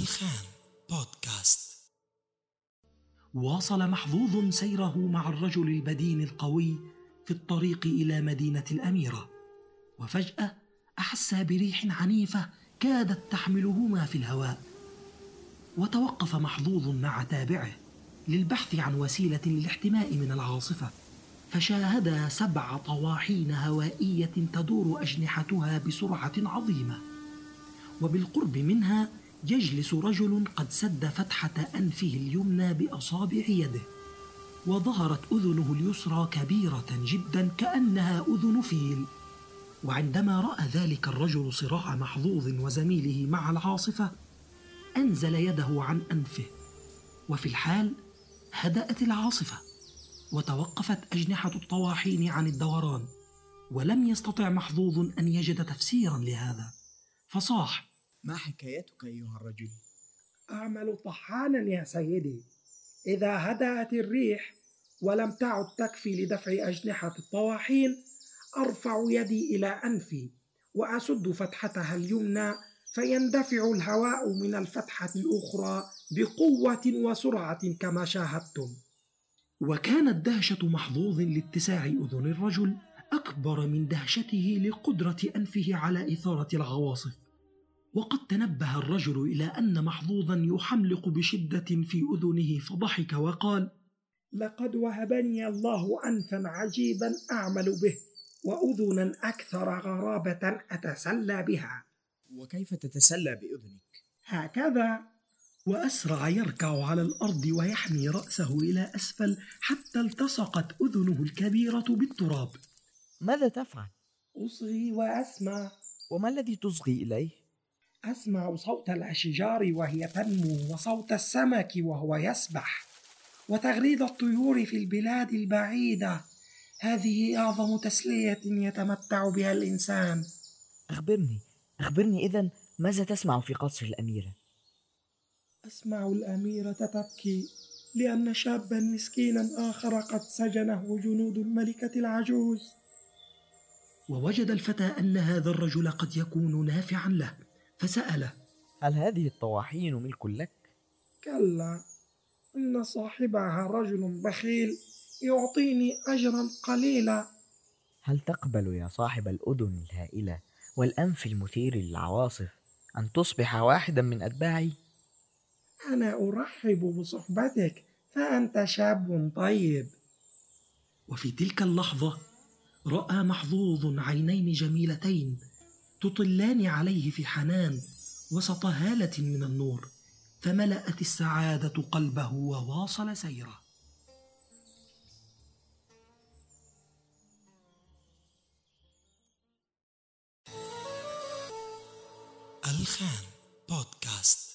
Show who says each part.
Speaker 1: الخان بودكاست.
Speaker 2: واصل محظوظ سيره مع الرجل البدين القوي في الطريق إلى مدينة الأميرة. وفجأة أحس بريح عنيفة كادت تحملهما في الهواء. وتوقف محظوظ مع تابعه للبحث عن وسيلة للاحتماء من العاصفة. فشاهدا سبع طواحين هوائية تدور أجنحتها بسرعة عظيمة. وبالقرب منها يجلس رجل قد سد فتحة أنفه اليمنى بأصابع يده وظهرت أذنه اليسرى كبيرة جدا كأنها أذن فيل. وعندما رأى ذلك الرجل صراع محظوظ وزميله مع العاصفة أنزل يده عن أنفه وفي الحال هدأت العاصفة وتوقفت أجنحة الطواحين عن الدوران ولم يستطع محظوظ أن يجد تفسيرا لهذا فصاح
Speaker 3: ما حكايتك أيها الرجل؟
Speaker 4: أعمل طحانا يا سيدي. إذا هدأت الريح ولم تعد تكفي لدفع أجنحة الطواحين أرفع يدي إلى أنفي وأسد فتحتها اليمنى فيندفع الهواء من الفتحة الأخرى بقوة وسرعة كما شاهدتم.
Speaker 2: وكانت دهشة محظوظ لاتساع أذن الرجل أكبر من دهشته لقدرة أنفه على إثارة العواصف. وقد تنبه الرجل إلى أن محظوظا يحملق بشدة في أذنه فضحك وقال
Speaker 4: لقد وهبني الله أنفا عجيبا أعمل به وأذنا أكثر غرابة أتسلى بها
Speaker 3: وكيف تتسلى بأذنك؟
Speaker 4: هكذا
Speaker 2: وأسرع يركع على الأرض ويحني رأسه إلى أسفل حتى التصقت أذنه الكبيرة بالتراب
Speaker 5: ماذا تفعل؟
Speaker 4: أصغي وأسمع
Speaker 5: وما الذي تصغي إليه؟
Speaker 4: أسمع صوت الأشجار وهي تنمو وصوت السمك وهو يسبح وتغريد الطيور في البلاد البعيدة. هذه أعظم تسلية يتمتع بها الإنسان.
Speaker 5: أخبرني أخبرني إذا ماذا تسمع في قصر الأميرة؟
Speaker 4: أسمع الأميرة تبكي لأن شابا مسكينا آخر قد سجنه جنود الملكة العجوز.
Speaker 2: ووجد الفتى أن هذا الرجل قد يكون نافعا له. فسأله
Speaker 5: هل هذه الطواحين ملك لك؟
Speaker 4: كلا إن صاحبها رجل بخيل يعطيني أجرا قليلا
Speaker 5: هل تقبل يا صاحب الأذن الهائلة والأنف المثير للعواصف أن تصبح واحدا من أتباعي؟
Speaker 4: أنا أرحب بصحبتك فأنت شاب طيب
Speaker 2: وفي تلك اللحظة رأى محظوظ عينين جميلتين تطلان عليه في حنان وسط هالة من النور فملأت السعادة قلبه وواصل سيره.
Speaker 1: الخان بودكاست.